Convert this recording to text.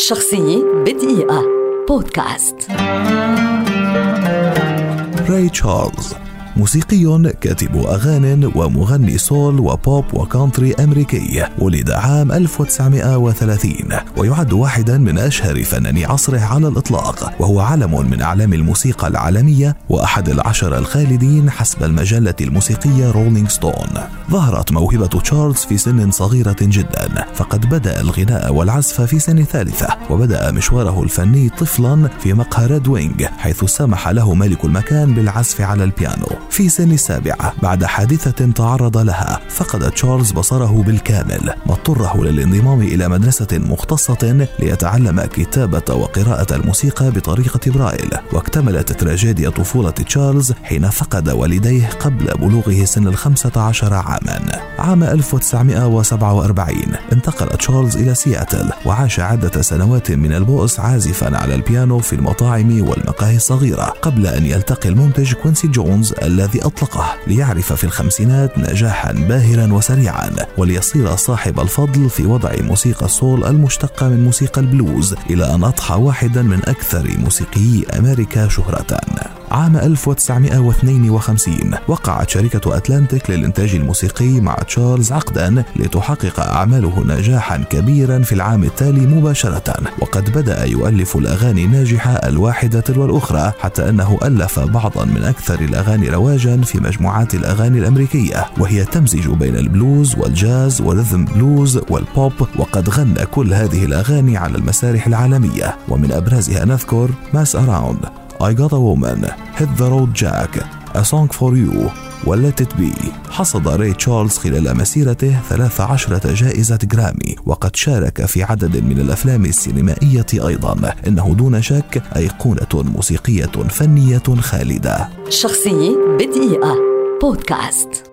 شخصية بدقيقة. بودكاست. راي تشارلز. موسيقي كاتب أغاني ومغني سول وبوب وكونتري أمريكي ولد عام 1930 ويعد واحدا من أشهر فناني عصره على الإطلاق وهو علم من أعلام الموسيقى العالمية وأحد العشر الخالدين حسب المجلة الموسيقية رولينج ستون ظهرت موهبة تشارلز في سن صغيرة جدا فقد بدأ الغناء والعزف في سن ثالثة وبدأ مشواره الفني طفلا في مقهى ريد وينج حيث سمح له مالك المكان بالعزف على البيانو. في سن السابعة بعد حادثة تعرض لها فقد تشارلز بصره بالكامل. ما اضطره للانضمام إلى مدرسة مختصة ليتعلم كتابة وقراءة الموسيقى بطريقة برايل واكتملت تراجيديا طفولة تشارلز حين فقد والديه قبل بلوغه سن الخمسة عشر عاما. عام 1947 انتقل تشارلز إلى سياتل وعاش عدة سنوات من البؤس عازفا على البيانو في المطاعم والمقاهي الصغيرة قبل أن يلتقي المنتج كوينسي جونز أطلقه ليعرف في الخمسينات نجاحا باهرا وسريعا وليصير صاحب الفضل في وضع موسيقى السول المشتقة من موسيقى البلوز إلى أن أضحى واحدا من أكثر موسيقيي أمريكا شهرة. عام 1952 وقعت شركة أتلانتيك للإنتاج الموسيقي مع تشارلز عقدا لتحقق أعماله نجاحا كبيرا في العام التالي مباشرة. وقد بدأ يؤلف الأغاني الناجحة الواحدة تلو الأخرى حتى أنه ألف بعضا من أكثر الأغاني رواجا في مجموعات الأغاني الأمريكية. وهي تمزج بين البلوز والجاز وال rhythm blues والبوب وقد غنى كل هذه الأغاني على المسارح العالمية. ومن أبرزها نذكر Mess Around I Got a Woman, Hit the Road Jack, A Song for You. و Let It Be. حصد ري تشارلز خلال مسيرته 13 جائزة جرامي وقد شارك في عدد من الأفلام السينمائية أيضا. إنه دون شك أيقونة موسيقية فنية خالدة. شخصية بدقيقة. بودكاست.